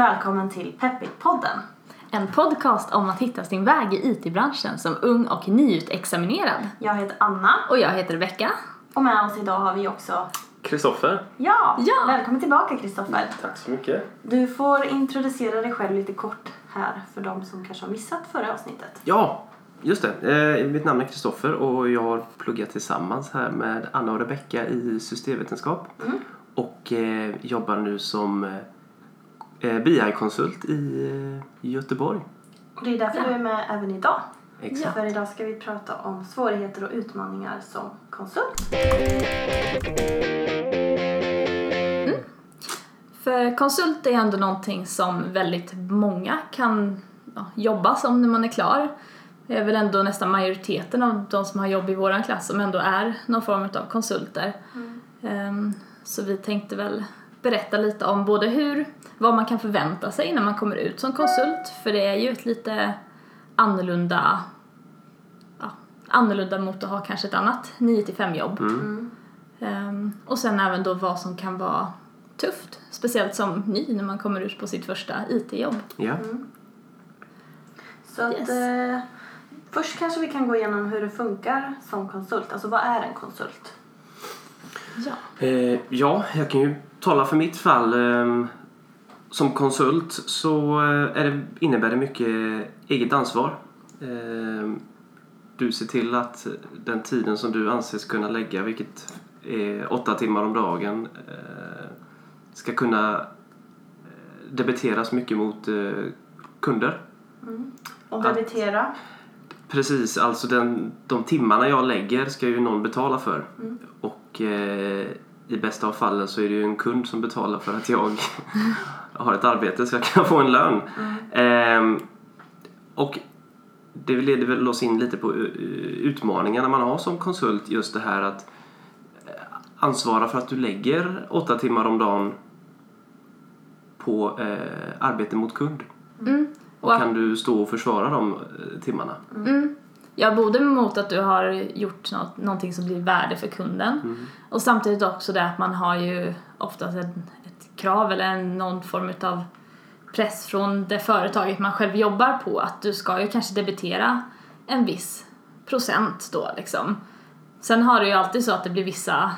välkommen till Peppit-podden. En podcast om att hitta sin väg i IT-branschen som ung och nyutexaminerad. Jag heter Anna Och jag heter Rebecka. och med oss idag har vi också Kristoffer. Ja! Ja. Välkommen tillbaka Kristoffer. Tack så mycket. Du får introducera dig själv lite kort här för de som kanske har missat förra avsnittet. Ja, just det. Eh, mitt namn är Kristoffer och jag har pluggat tillsammans här med Anna och Rebecka i systemvetenskap. Mm. Och eh, jobbar nu som eh, BI-konsult i eh, Göteborg. Och det är därför Ja. du är med även idag. Exakt. För idag ska vi prata om svårigheter och utmaningar som konsult. För konsult är ändå någonting som väldigt många kan ja, jobba som när man är klar. Det är väl ändå nästan majoriteten av de som har jobb i vår klass som ändå är någon form av konsulter. Ehm, så vi tänkte väl berätta lite om både hur, vad man kan förvänta sig när man kommer ut som konsult, för det är ju ett lite annorlunda, ja, annorlunda mot att ha kanske ett annat 9-5 jobb. Mm. Ehm, och sen även då vad som kan vara tufft, speciellt som ny när man kommer ut på sitt första IT-jobb. Ja. Så att, Yes. eh, först kanske vi kan gå igenom hur det funkar som konsult. Alltså vad är en konsult? Ja. Eh, ja, jag kan ju tala för mitt fall. Eh, som konsult så eh, är det, innebär det mycket eget ansvar. Eh, du ser till att den tiden som du anses kunna lägga, vilket är åtta timmar om dagen, eh, ska kunna eh, debiteras mycket mot kunder. Och Att- debitera. Precis, alltså den, de timmarna jag lägger ska ju någon betala för. Och eh, i bästa av fallen så är det ju en kund som betalar för att jag har ett arbete så jag kan få en lön. Ehm, och det leder väl oss in lite på eh, utmaningarna man har som konsult. Just det här att eh, ansvara för att du lägger åtta timmar om dagen på eh, arbete mot kund. Mm. Och kan du stå och försvara de eh, timmarna? Mm. Ja, både mot att du har gjort något, någonting som blir värde för kunden. Och samtidigt också det att man har ju oftast ett, ett krav eller en, någon form av press från det företaget man själv jobbar på. Att du ska ju kanske debitera en viss procent då liksom. Sen har du ju alltid så att det blir vissa,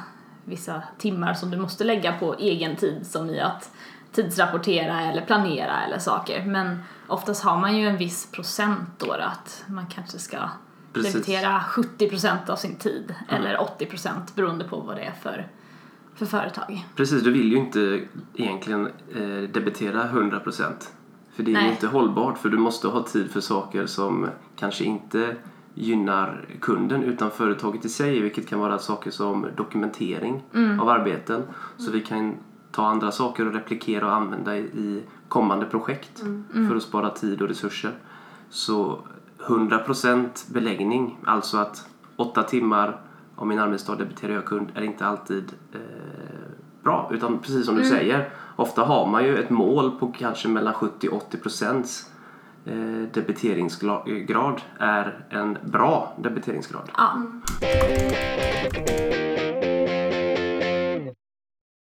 vissa timmar som du måste lägga på egen tid som i att tidsrapportera eller planera eller saker men oftast har man ju en viss procent då att man kanske ska Precis. debitera 70% av sin tid eller 80% beroende på vad det är för, för företag. Precis, du vill ju inte egentligen eh, debitera 100% för det är Nej. ju inte hållbart för du måste ha tid för saker som kanske inte gynnar kunden utan företaget i sig vilket kan vara saker som dokumentering av arbeten så vi kan ta andra saker och replikera och använda i, kommande projekt för att spara tid och resurser. Så 100% beläggning, alltså att åtta timmar av min arbetsdag debiterar jag kund är inte alltid eh, bra. Utan precis som du säger, ofta har man ju ett mål på kanske mellan 70 och 80 procents eh, debiteringsgrad är en bra debiteringsgrad. Ja.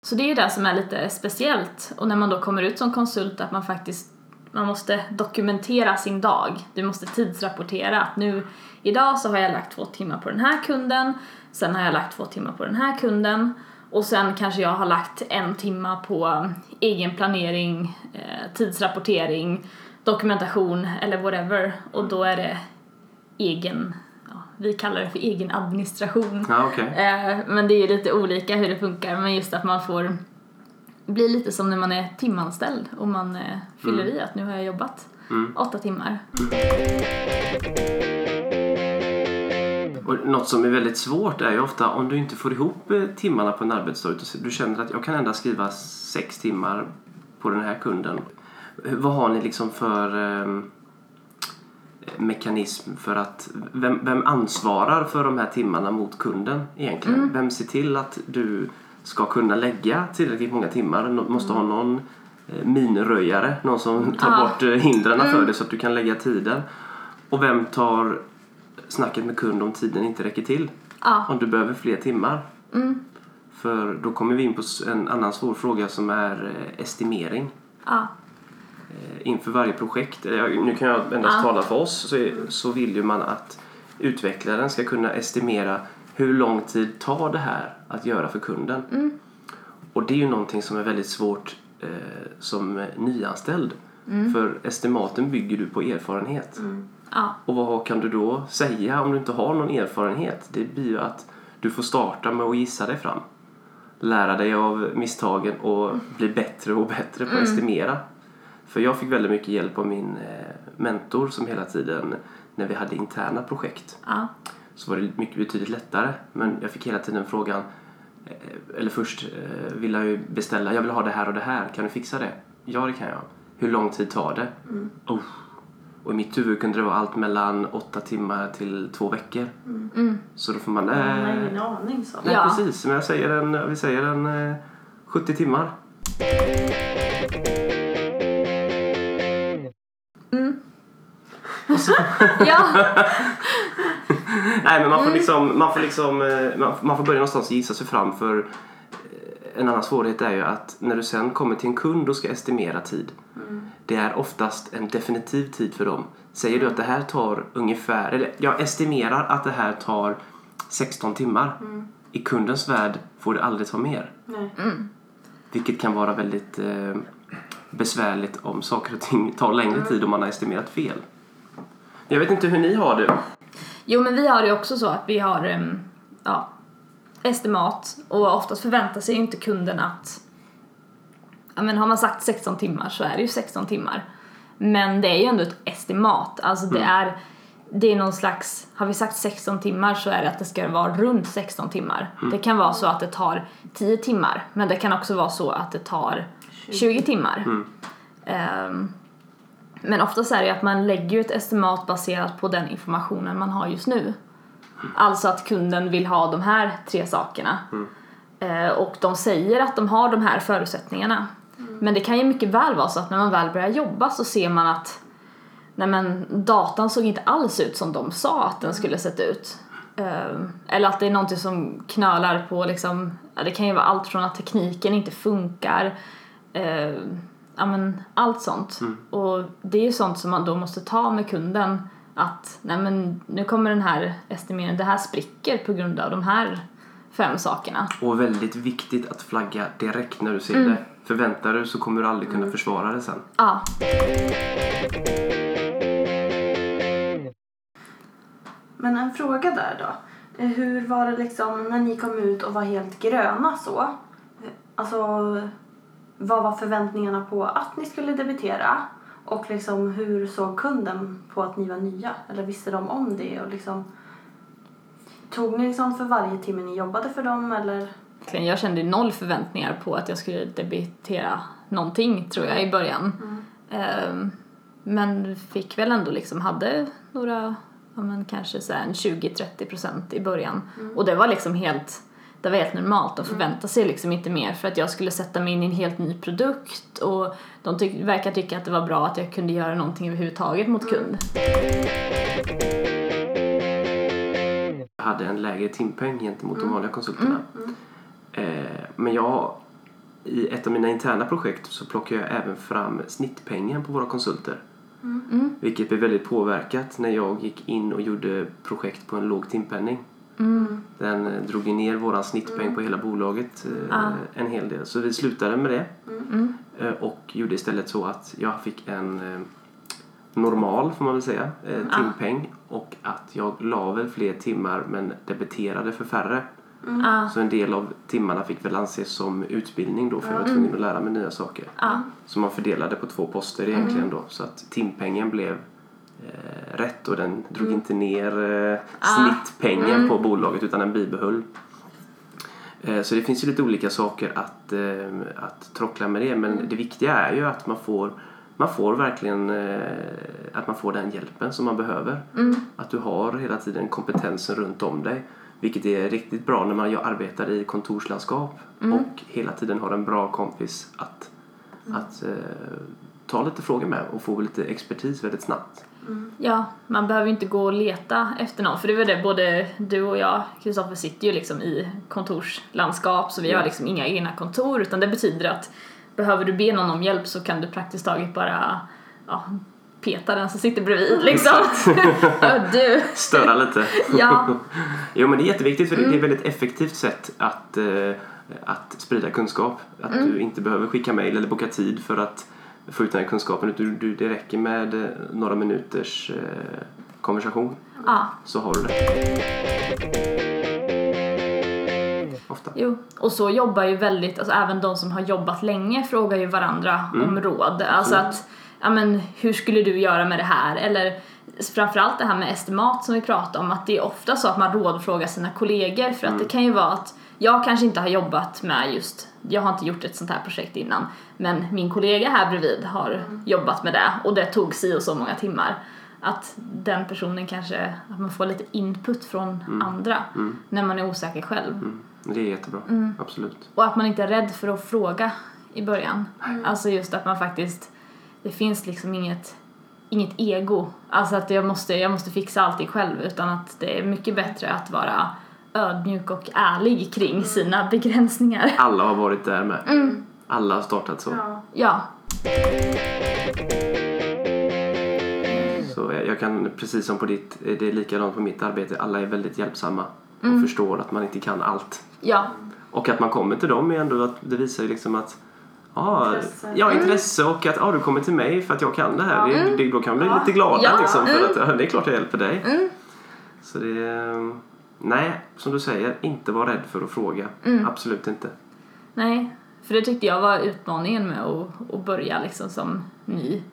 Så det är ju det som är lite speciellt och när man då kommer ut som konsult att man faktiskt man måste dokumentera sin dag. Du måste tidsrapportera att nu idag så har jag lagt två timmar på den här kunden, sen har jag lagt två timmar på den här kunden och sen kanske jag har lagt en timma på eh, egen planering, eh, tidsrapportering, dokumentation eller whatever och då är det egen, vi kallar det för egen administration. Ja, okej. Eh, men det är ju lite olika hur det funkar men just att man får bli lite som när man är timanställd och man eh, fyller i att nu har jag jobbat åtta timmar. Och något som är väldigt svårt är ju ofta om du inte får ihop eh, timmarna på en arbetsdag utan du känner att jag kan endast skriva sex timmar på den här kunden. Vad har ni liksom för eh, mekanism för att vem, vem ansvarar för de här timmarna mot kunden egentligen? Vem ser till att du ska kunna lägga tillräckligt många timmar? Måste ha någon eh, minröjare, någon som tar Ja. bort eh, hindren för dig så att du kan lägga tiden. Och vem tar snacket med kund om tiden inte räcker till? Ja. Om du behöver fler timmar. Mm. För då kommer vi in på en annan svår fråga som är eh, estimering. Ja. Eh, inför varje projekt, jag- nu kan jag endast Ja. tala för oss, så, är, så vill ju man att utvecklaren ska kunna estimera hur lång tid tar det här att göra för kunden. Mm. Och det är ju någonting som är väldigt svårt eh, som nyanställd. För estimaten bygger du på erfarenhet. Ja. Och vad kan du då säga om du inte har någon erfarenhet? Det blir ju att du får starta med att gissa dig fram. Lära dig av misstagen och bli bättre och bättre på att estimera. För jag fick väldigt mycket hjälp av min eh, mentor som hela tiden, när vi hade interna projekt, Ja. så var det mycket betydligt lättare. Men jag fick hela tiden frågan, eh, eller först eh, ville jag ju beställa, jag vill ha det här och det här, kan du fixa det? Ja, det kan jag. Hur lång tid tar det? Oh. Och i mitt huvud kunde det vara allt mellan åtta timmar till två veckor. Så då får man... Man har ingen aning så. nej, Ja. precis. Men jag säger en, vi säger en eh, 70 timmar. Ja. Nej, men man får Mm. liksom, man får liksom, eh, man, får börja någonstans gissa sig fram för eh, en annan svårighet är ju att när du sen kommer till en kund och ska estimera tid. Det är oftast en definitiv tid för dem. Säger du att det här tar ungefär, eller jag estimerar att det här tar 16 timmar. I kundens värld får det aldrig ta mer. Nej. Vilket kan vara väldigt eh, besvärligt om saker och ting tar längre tid om man har estimerat fel. Jag vet inte hur ni har det. Jo men vi har det ju också så att vi har ja, estimat och oftast förväntar sig inte kunden att ja men har man sagt 16 timmar så är det ju 16 timmar. Men det är ju ändå ett estimat, alltså det är det är någon slags, har vi sagt 16 timmar så är det att det ska vara runt 16 timmar. Det kan vara så att det tar 10 timmar men det kan också vara så att det tar 20 timmar. Ehm, men oftast är det ju att man lägger ett estimat baserat på den informationen man har just nu. Alltså att kunden vill ha de här tre sakerna. Eh, och de säger att de har de här förutsättningarna. Men det kan ju mycket väl vara så att när man väl börjar jobba så ser man att nej men, datan såg inte alls ut som de sa att den skulle sett ut. Eh, eller att det är någonting som knölar på liksom, det kan ju vara allt från att tekniken inte funkar eh, ja men allt sånt. Och det är ju sånt som man då måste ta med kunden att nej men nu kommer den här estimeringen, det här spricker på grund av de här fem sakerna. Och väldigt viktigt att flagga direkt när du ser det. Förväntar du så kommer du aldrig kunna försvara det sen. Ja. Men en fråga där då. Eh, Hur var det liksom när ni kom ut och var helt gröna så? Eh, Alltså, vad var förväntningarna på att ni skulle debitera? Och liksom hur såg kunden på att ni var nya? Eller visste de om det? Och liksom, tog ni liksom för varje timme ni jobbade för dem eller? Jag kände noll förväntningar på att jag skulle debitera någonting tror jag i början. Ehm, men fick väl ändå liksom, hade några, ja men kanske så här en 20-30 procent i början. Och det var liksom helt, det var helt normalt. De förväntade sig liksom inte mer för att jag skulle sätta mig in i en helt ny produkt och de tyck, verkar tycka att det var bra att jag kunde göra någonting överhuvudtaget mot kund. Jag hade en lägre timpeng gentemot de vanliga konsulterna. Eh, men jag, i ett av mina interna projekt så plockade jag även fram snittpengen på våra konsulter. Vilket blev väldigt påverkat när jag gick in och gjorde projekt på en låg timpenning. Den eh, drog ju ner våran snittpeng på hela bolaget eh, en hel del. Så vi slutade med det. Eh, och gjorde istället så att jag fick en eh, normal, får man väl säga, eh, timpeng. Och att jag la väl fler timmar men debiterade för färre. Ah, Så en del av timmarna fick väl anses som utbildning då för jag var tvungen att lära mig nya saker. ah, Så man fördelade på två poster egentligen då. Så att timpengen blev eh, rätt och den drog inte ner eh, snittpengen på bolaget utan den bibehöll. Eh, så det finns ju lite olika saker att, eh, att trockla med det men det viktiga är ju att man får man får verkligen eh, att man får den hjälpen som man behöver. Att du har hela tiden kompetensen runt om dig. Vilket är riktigt bra när man arbetar i kontorslandskap och hela tiden har en bra kompis att, att eh, ta lite frågor med och få lite expertis väldigt snabbt. Ja, man behöver ju inte gå och leta efter någon för det var det både du och jag, Kristoffer, sitter ju liksom i kontorslandskap så vi Ja. har liksom inga egna kontor utan det betyder att behöver du be någon om hjälp så kan du praktiskt taget bara ja, peta den som sitter bredvid liksom. Ja, du. Störa lite. Ja. Jo men det är jätteviktigt för det är ett väldigt effektivt sätt att, eh, att sprida kunskap. Att du inte behöver skicka mejl eller boka tid för att få ut den här kunskapen. Utan du, det räcker med eh, några minuters eh, konversation ja. så har du det. Ofta. Jo, och så jobbar ju väldigt, alltså även de som har jobbat länge frågar ju varandra om råd. Alltså att, ja men hur skulle du göra med det här? Eller framförallt det här med estimat som vi pratade om, att det är ofta så att man rådfrågar sina kollegor för att det kan ju vara att jag kanske inte har jobbat med just, jag har inte gjort ett sånt här projekt innan, men min kollega här bredvid har jobbat med det och det tog si och så många timmar. Att den personen kanske, att man får lite input från andra när man är osäker själv. Mm. Det är jättebra. Absolut. Och att man inte är rädd för att fråga i början. Alltså just att man faktiskt, det finns liksom inget, inget ego. Alltså att jag måste, jag måste fixa allting själv utan att det är mycket bättre att vara ödmjuk och ärlig kring sina begränsningar. Alla har varit där med. Alla har startat så. Ja. Ja, Så jag, kan, precis som på ditt, det är likadant på mitt arbete. Alla är väldigt hjälpsamma och förstår att man inte kan allt. ja, Och att man kommer till dem är ändå att det visar ju liksom att Ja, Intresse. ja, intresse och att ja, du kommer till mig för att jag kan det här. Det, det, då kan man bli lite glada Ja. liksom, för att ja, det är klart jag hjälper dig. Så det är, nej, som du säger, inte vara rädd för att fråga. Absolut inte. nej. För det tyckte jag var utmaningen med att, att börja liksom som ny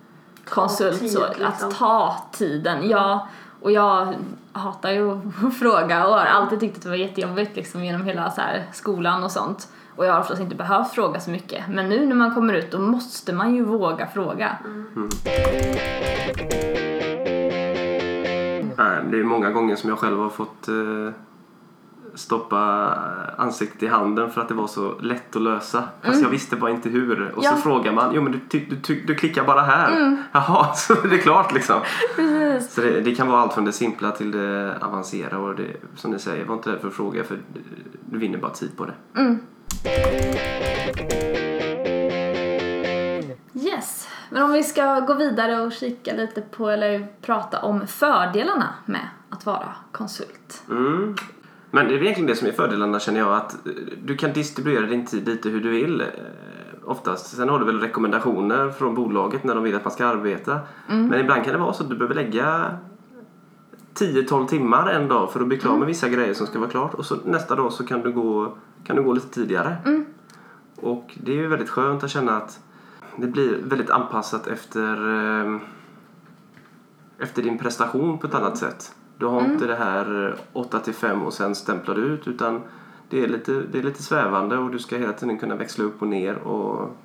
konsult. tid, så, liksom. Att ta tiden, ja. Och jag hatar ju att fråga och har alltid tyckt att det var jättejobbigt liksom genom hela så här, skolan och sånt. Och jag har oftast inte behövt fråga så mycket. Men nu när man kommer ut då måste man ju våga fråga. Nej, Det är många gånger som jag själv har fått eh, stoppa ansiktet i handen för att det var så lätt att lösa. Fast jag visste bara inte hur. Och så Ja. frågar man, jo men du, du, ty- du klickar bara här. Jaha, så är det klart liksom. Precis. Så det, det kan vara allt från det simpla till det avancerade och det, som ni säger, var inte rädd för att fråga för du vinner bara tid på det. Yes. Men om vi ska gå vidare och kika lite på, eller prata om fördelarna med att vara konsult. Mm. Men det är egentligen det som är fördelarna känner jag att eh, du kan distribuera din tid lite hur du vill. eh, Oftast. Sen har du väl rekommendationer från bolaget när de vill att man ska arbeta. Men ibland kan det vara så att du behöver lägga 10-12 timmar en dag för att bli klar med vissa grejer som ska vara klart. Och så nästa dag så kan du gå, kan du gå lite tidigare. Och det är ju väldigt skönt att känna att det blir väldigt anpassat efter, eh, efter din prestation på ett annat sätt. Du har inte det här 8 till 5 och sen stämplar du ut utan det är, lite, det är lite svävande och du ska hela tiden kunna växla upp och ner och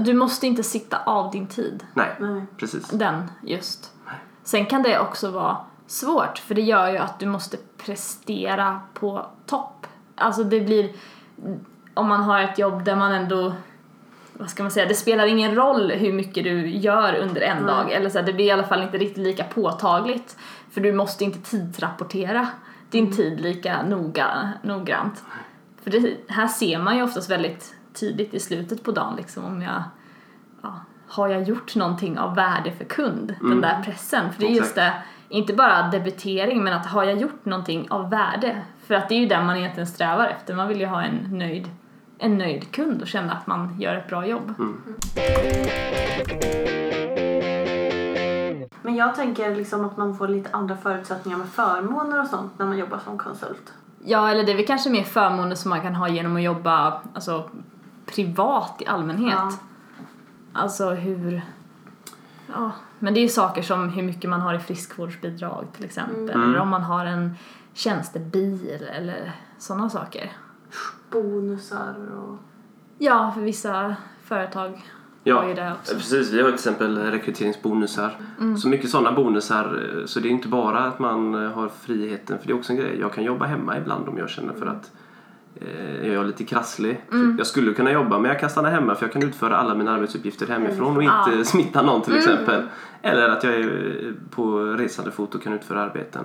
Du måste inte sitta av din tid. nej, Nej. precis. Den just. Sen kan det också vara svårt för det gör ju att du måste prestera på topp. Alltså det blir, om man har ett jobb där man ändå, vad ska man säga, det spelar ingen roll hur mycket du gör under en dag. Eller så här, det blir i alla fall inte riktigt lika påtagligt. För du måste inte tidsrapportera din tid lika noga, noggrant. För det, här ser man ju oftast väldigt tydligt i slutet på dagen liksom om jag ja, har jag gjort någonting av värde för kund? Den där pressen. För det är just det, inte bara debitering men att har jag gjort någonting av värde? För att det är ju det man egentligen strävar efter. Man vill ju ha en nöjd, en nöjd kund och känna att man gör ett bra jobb. Men jag tänker liksom att man får lite andra förutsättningar med förmåner och sånt när man jobbar som konsult. Ja, eller det är väl kanske mer förmåner som man kan ha genom att jobba alltså, privat i allmänhet. Ja. Alltså hur... Ja, men det är ju saker som hur mycket man har i friskvårdsbidrag till exempel. Eller om man har en tjänstebil eller sådana saker. Bonusar och... Ja, för vissa företag Ja, har ju det också. precis. Vi har till exempel rekryteringsbonusar. Så mycket sådana bonusar. eh, Så det är inte bara att man eh, har friheten. För det är också en grej. Jag kan jobba hemma ibland om jag känner för att eh, jag är lite krasslig. Jag skulle kunna jobba men jag kan stanna hemma för jag kan utföra alla mina arbetsuppgifter hemifrån och inte smitta någon till exempel. Eller att jag är eh, på resande fot och kan utföra arbeten.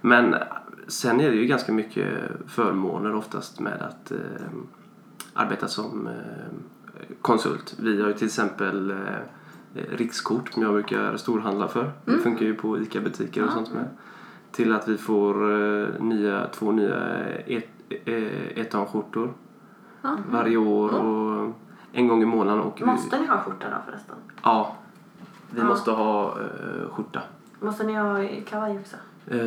Men sen är det ju ganska mycket förmåner oftast med att eh, arbeta som eh, konsult. Vi har ju till exempel eh, rikskort som jag brukar storhandla för. Det Mm. funkar ju på ICA-butiker och sånt med. Till att vi får eh, nya, två nya ett, eh, etanskjortor Ja. varje år och en gång i månaden vi. Måste ni ha skjorta då förresten? Ja, vi Ja. måste ha eh, skjorta. Måste ni ha kavaj också? Eh,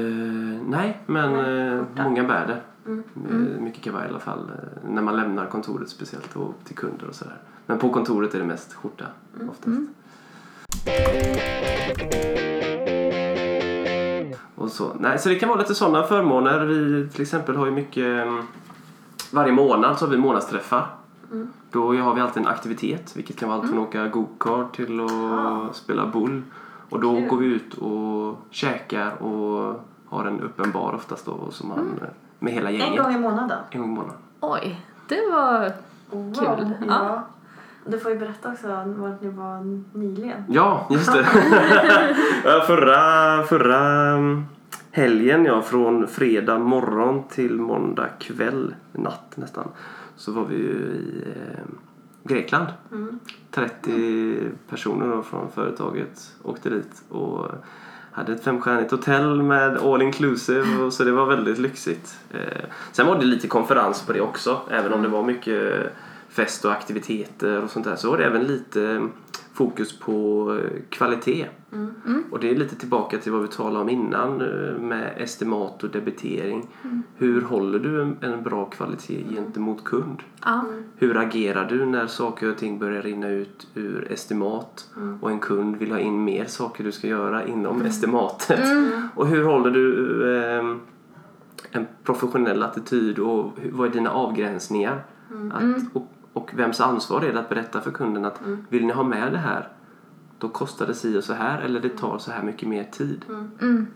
nej, men Nej, eh, många bär det. Mm. Eh, Mycket kavaj i alla fall. eh, När man lämnar kontoret speciellt och till kunder och sådär. Men på kontoret är det mest skjorta oftast. Mm. Och så. Nej, så det kan vara lite sådana förmåner. Vi till exempel har ju mycket... mm, Varje månad så har vi månadsträffar. Mm. Då har vi alltid en aktivitet, vilket kan vara allt från att åka go-kart till att Ah. spela boll. Och då går vi ut och käkar och har en öppen bar oftast då, som man, med hela En gänget. gång i månaden? En gång i månaden. Oj, det var... Wow. Kul. Ja. Ja. Du får ju berätta också vart ni var nyligen. Ja, just det. Förra, förra mm, helgen, ja, från fredag morgon till måndag kväll, natt nästan, så var vi ju i eh, Grekland. Mm. 30 personer då från företaget åkte dit och hade ett femstjärnigt hotell med all inclusive och så det var väldigt lyxigt. Eh, sen var det lite konferens på det också, även om det var mycket fest och aktiviteter och sånt där så var det även lite fokus på eh, kvalitet. Mm. Och det är lite tillbaka till vad vi talade om innan eh, med estimat och debitering. Hur håller du en, en bra kvalitet gentemot kund? Hur agerar du när saker och ting börjar rinna ut ur estimat och en kund vill ha in mer saker du ska göra inom estimatet? Och hur håller du eh, en professionell attityd och vad är dina avgränsningar? Att, och, vems ansvar är det att berätta för kunden att vill ni ha med det här då kostar det si och så här eller det tar så här mycket mer tid. Mm.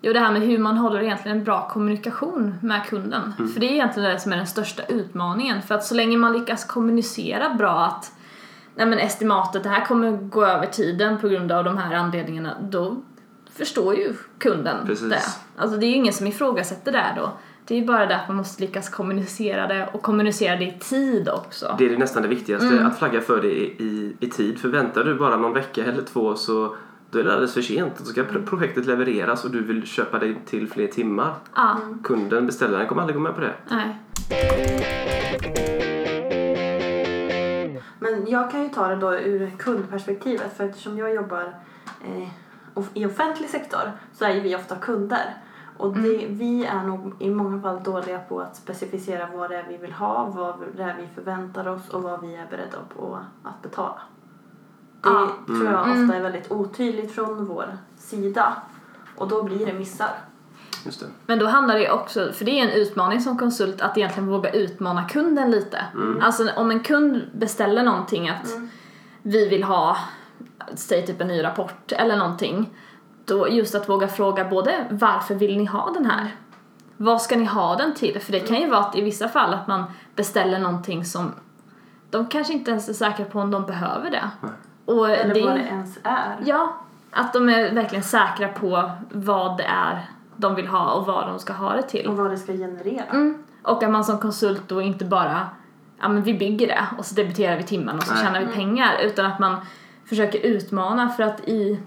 Jo, det här med hur man håller egentligen en bra kommunikation med kunden. För det är egentligen det som är den största utmaningen. För att så länge man lyckas kommunicera bra att nej men estimatet, det här kommer gå över tiden på grund av de här anledningarna, då förstår ju kunden Precis. det. Alltså det är ju ingen som ifrågasätter det då. Det är bara det att man måste lyckas kommunicera det och kommunicera det i tid också. Det är det nästan det viktigaste, att flagga för det i, i, i tid. För väntar du bara någon vecka eller två så då är det alldeles för sent. Då ska pro- projektet levereras och du vill köpa dig till fler timmar. Ja, Kunden, beställaren kommer aldrig gå med på det. nej. Men jag kan ju ta det då ur kundperspektivet för eftersom jag jobbar eh, i offentlig sektor så är ju vi ofta kunder. Och det, vi är nog i många fall dåliga på att specificera vad det är vi vill ha, vad det är vi förväntar oss och vad vi är beredda på att betala. Det Ja. tror jag ofta är väldigt otydligt från vår sida och då blir det missar. Just det. Men då handlar det också, för det är en utmaning som konsult att egentligen våga utmana kunden lite. Alltså om en kund beställer någonting att vi vill ha, säg typ en ny rapport eller någonting. Då just att våga fråga både varför vill ni ha den här? Vad ska ni ha den till? För det kan ju vara att i vissa fall att man beställer någonting som de kanske inte ens är säkra på om de behöver det. Och Eller det, vad det ens är. Ja, att de är verkligen säkra på vad det är de vill ha och vad de ska ha det till. Och vad det ska generera. Mm. Och att man som konsult då inte bara, ja men vi bygger det och så debiterar vi timmen och så Nej. tjänar vi pengar utan att man försöker utmana för att i,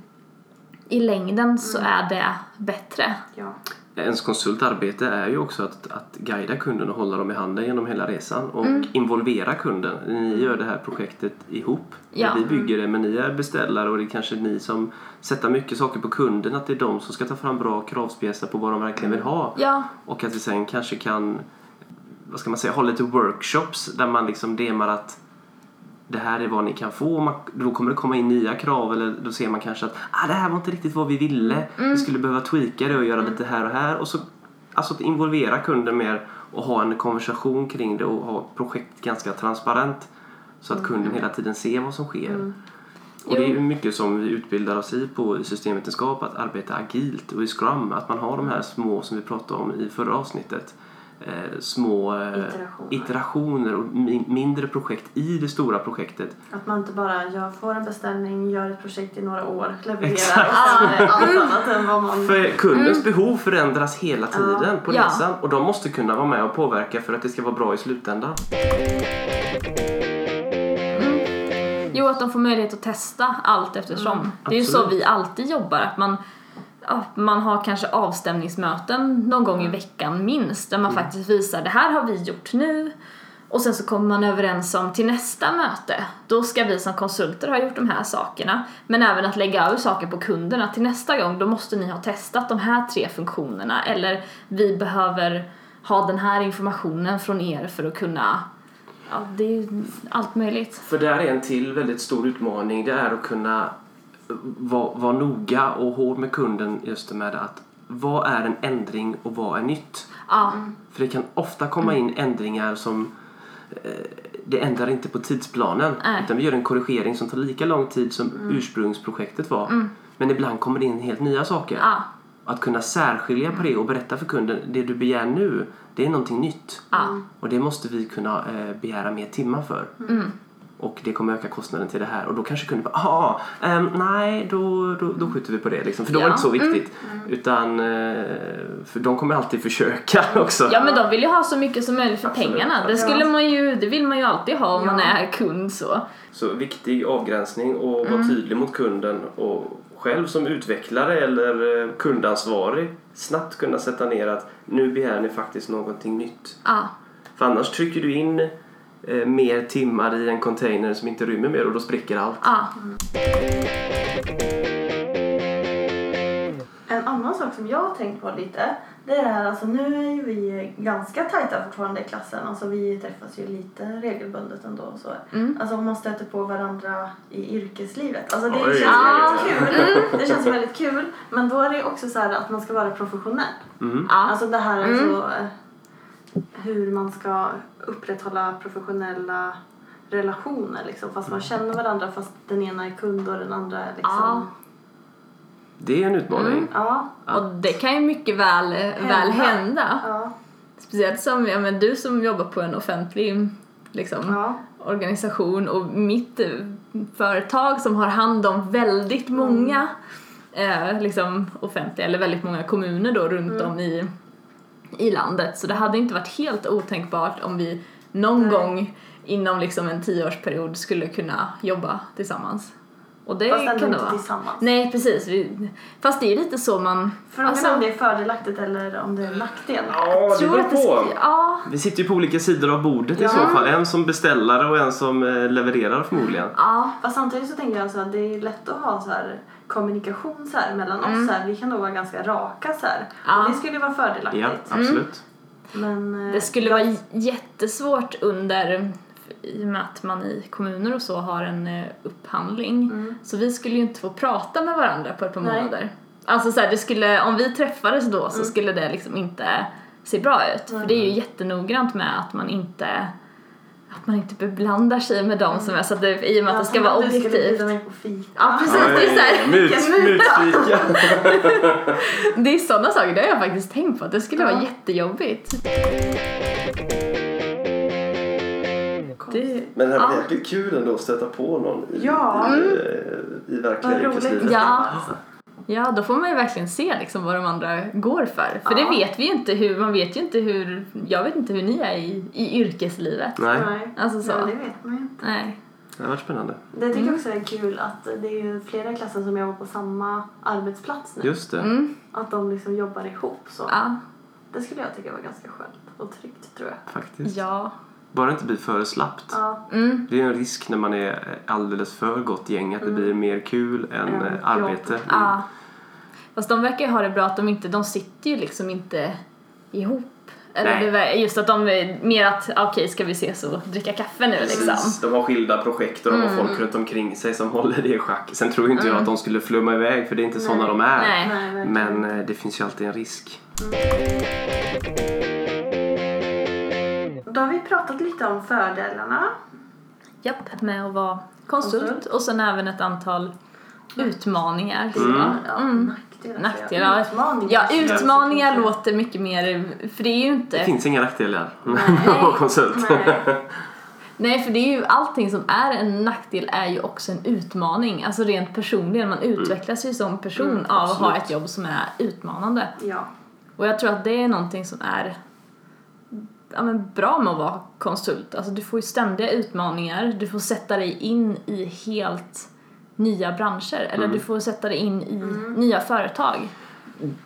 i längden så är det bättre. Ja. Ens konsultarbete är ju också att, att guida kunden och hålla dem i handen genom hela resan och Mm. involvera kunden. Ni gör det här projektet ihop. Ja. Vi bygger det men ni är beställare och det är kanske ni som sätter mycket saker på kunden. Att det är de som ska ta fram bra kravspecier på vad de verkligen vill ha. Ja, Och att vi sen kanske kan vad ska man säga, ha lite workshops där man liksom demar att det här är vad ni kan få. Man, då kommer det komma in nya krav eller då ser man kanske att ah, det här var inte riktigt vad vi ville. Vi skulle behöva tweaka det och göra lite här och här. Och så, alltså att involvera kunden mer och ha en konversation kring det och ha projekt ganska transparent. Så att kunden hela tiden ser vad som sker. Och det är mycket som vi utbildar oss i på i systemvetenskap, att arbeta agilt och i Scrum, att man har de här små som vi pratade om i förra avsnittet. Eh, små eh, Iterationer. iterationer och mi- mindre projekt i det stora projektet. Att man inte bara jag får en beställning, gör ett projekt i några år, levererar Exakt. och sen det allt annat än vad man... För kundens behov förändras hela tiden på Ja. resan och de måste kunna vara med och påverka för att det ska vara bra i slutändan. Jo, att de får möjlighet att testa allt eftersom. det är ju så vi alltid jobbar, att man, ja, man har kanske avstämningsmöten någon gång i veckan minst, där man faktiskt visar det här har vi gjort nu och sen så kommer man överens om till nästa möte, då ska vi som konsulter ha gjort de här sakerna. Men även att lägga över saker på kunderna till nästa gång, då måste ni ha testat de här tre funktionerna eller vi behöver ha den här informationen från er för att kunna, ja det är allt möjligt. För där är en till väldigt stor utmaning. Det är att kunna vara, vara noga och hård med kunden just det med att vad är en ändring och vad är nytt? Ja, För det kan ofta komma in ändringar som eh, det ändrar inte på tidsplanen Nej. utan vi gör en korrigering som tar lika lång tid som ursprungsprojektet var. Men ibland kommer det in helt nya saker. ja, Att kunna särskilja på det och berätta för kunden det du begär nu, det är någonting nytt. ja. Och det måste vi kunna eh, begära mer timmar för. Och det kommer öka kostnaden till det här. Och då kanske kunden bara, ah, ehm, nej då, då, då skjuter vi på det liksom. För då var det Ja. inte så viktigt. Utan, eh, för de kommer alltid försöka också. Ja men de vill ju ha så mycket som möjligt för Absolut. pengarna. Det, skulle man ju, det vill man ju alltid ha om man Ja. är kund så. Så viktig avgränsning och vara tydlig mot kunden och själv som utvecklare eller eh, kundansvarig snabbt kunna sätta ner att nu begär ni faktiskt någonting nytt. Ja, För annars trycker du in eh, mer timmar i en container som inte rymmer mer och då spricker allt. ja, En annan sak som jag har tänkt på lite, det är det här, alltså nu är ju vi ganska tajta fortfarande i klassen, alltså vi träffas ju lite regelbundet ändå och så. Mm. Alltså man stöter på varandra i yrkeslivet. Alltså det Oj. känns Ah. väldigt kul. Det känns väldigt kul, men då är det också så här att man ska vara professionell. Mm. ja. Alltså det här Mm. alltså, eh, hur man ska upprätthålla professionella relationer liksom, fast man känner varandra fast den ena är kund och den andra är liksom... Ja. Det är en utmaning. Ja. Och det kan ju mycket väl, väl hända. Ja. Speciellt som, ja men du som jobbar på en offentlig liksom, Ja. organisation och mitt eh, företag som har hand om väldigt många eh, liksom offentliga, eller väldigt många kommuner då runt om i, i landet. Så det hade inte varit helt otänkbart om vi någon Nej. gång inom liksom en tioårsperiod skulle kunna jobba tillsammans. Och det Fast ändå kan inte vara. tillsammans. Nej precis, vi, fast det är lite så man... Frågan alltså, är om det är fördelaktigt eller om det är en nackdel. Ja, det beror att det på. sk- Ja, Vi sitter ju på olika sidor av bordet i Ja. så fall. En som beställare och en som eh, levererar förmodligen. ja, Fast samtidigt så tänker jag så att det är lätt att ha så här kommunikation så här mellan oss. Så här. Vi kan nog vara ganska raka så här. Ja. Och det skulle vara fördelaktigt. Ja, absolut. Men, eh, Det skulle jag- vara jättesvårt under, i och med att man i kommuner och så har en eh, upphandling. Mm. Så vi skulle ju inte få prata med varandra på ett par Nej. månader. Alltså så här, det skulle, om vi träffades då så Mm. skulle det liksom inte se bra ut. För det är ju jättenoggrant med att man inte att man inte beblandar sig med dem som är så att det, i och med att det ska vara att du skulle objektivt. bjuda mig på fika. Ja precis, det är så här, Mut, Vilken muta. mutfika. det är sådana saker, det har jag faktiskt tänkt på att det skulle Ja. vara jättejobbigt. Men det hade varit jäkligt kul ändå att stöta på någon i, Ja. i, eh, i verkliga yrkeslivet. Ja. Alltså. Ja, då får man ju verkligen se liksom vad de andra går för. För Ja. det vet vi ju inte hur, man vet ju inte hur, jag vet inte hur ni är i, i yrkeslivet. Nej, Nej. Alltså så. Ja, det vet man ju inte. Nej. det har varit spännande. Det tycker Mm. jag också är kul att det är ju flera i klassen som jobbar på samma arbetsplats nu. Just det. Mm, Att de liksom jobbar ihop så. ja. Det skulle jag tycka var ganska skönt och tryggt tror jag. Faktiskt. Ja. Bara inte blir för slappt. Ja. Mm. Det är en risk när man är alldeles för gott gäng att det blir mer kul än eh, jobb. arbete. Mm. ja. Fast de verkar ju ha det bra att de inte, de sitter ju liksom inte ihop. Eller Nej. just att de är mer att, okej ska vi ses och dricka kaffe nu liksom. Precis. De har skilda projekt och de har folk runt omkring sig som håller det i schack. Sen tror inte jag att de skulle flumma iväg för det är inte sådana de är. Nej. Nej. Men eh, det finns ju alltid en risk. Då har vi pratat lite om fördelarna. Japp, med att vara konsult Konsult. och sen även ett antal utmaningar. Mm. Ja, Mm. nackdelar. Nackdelar. Utmaningar. Ja, utmaningar låter mycket mer, för det är ju Det inte... finns inga nackdelar med Nej. att vara konsult. Nej. Nej, för det är ju allting som är en nackdel är ju också en utmaning. Alltså rent personligen, man utvecklas ju som person Mm, av att ha ett jobb som är utmanande. Ja. Och jag tror att det är någonting som är ja, men bra med att vara konsult. Alltså du får ju ständiga utmaningar, du får sätta dig in i helt nya branscher. Eller du får sätta dig in i nya företag.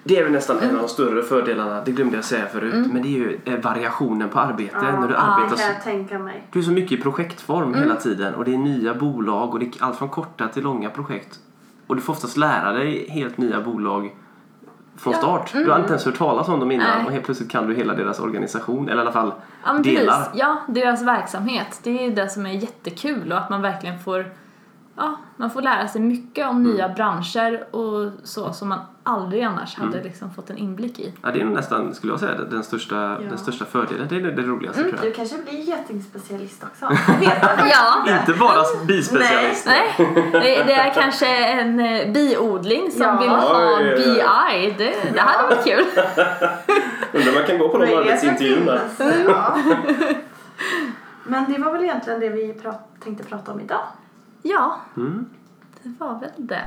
Det är väl nästan en av de större fördelarna, det glömde jag säga förut, men det är ju eh, variationen på arbete. när du arbetar så, tänka mig. du är så mycket i projektform hela tiden. Och det är nya bolag. Och det är allt från korta till långa projekt. Och du får oftast lära dig helt nya bolag från Ja, start. Du har inte ens hört talas om dem innan Nej. och helt plötsligt kan du hela deras organisation, eller i alla fall Ja, delar. precis. Ja, deras verksamhet. Det är det som är jättekul och att man verkligen får Ja, man får lära sig mycket om nya branscher och så som man aldrig annars hade liksom fått en inblick i. Ja, det är nästan, skulle jag säga, den största, den största fördelen. Det är det roligaste Mm, tror jag. Du kanske blir getingspecialist också. Ja, Inte bara bispecialist. nej. Det, det är kanske en eh, biodling som Ja. vill ha Oj. BI. Det, det hade varit kul. Undrar man kan gå på de arbetsintervjuerna. Ja. Men det var väl egentligen det vi prat- tänkte prata om idag. Ja, Mm. det var väl det.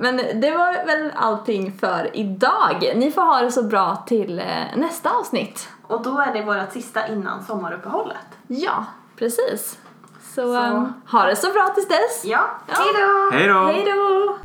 Men det var väl allting för idag. Ni får ha det så bra till eh, nästa avsnitt. Och då är det vårt sista innan sommaruppehållet. Ja, precis. Så, Så. ehm, ha det så bra tills dess. Ja, hej då! Hej då! Hej då!